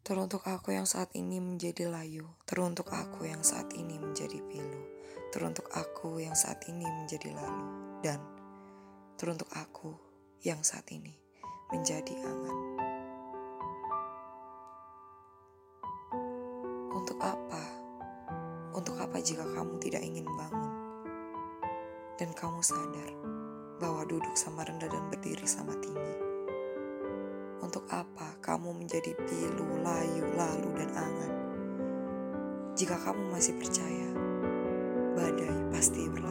Teruntuk aku yang saat ini menjadi layu, teruntuk aku yang saat ini menjadi pilu, teruntuk aku yang saat ini menjadi lalu, dan teruntuk aku yang saat ini menjadi angan. Untuk apa? Untuk apa jika kamu tidak ingin bangun? Dan kamu sadar bahwa duduk sama rendah dan berdiri sama tinggi untuk apa kamu menjadi pilu, layu, lalu, dan angan? Jika kamu masih percaya, badai pasti berlalu.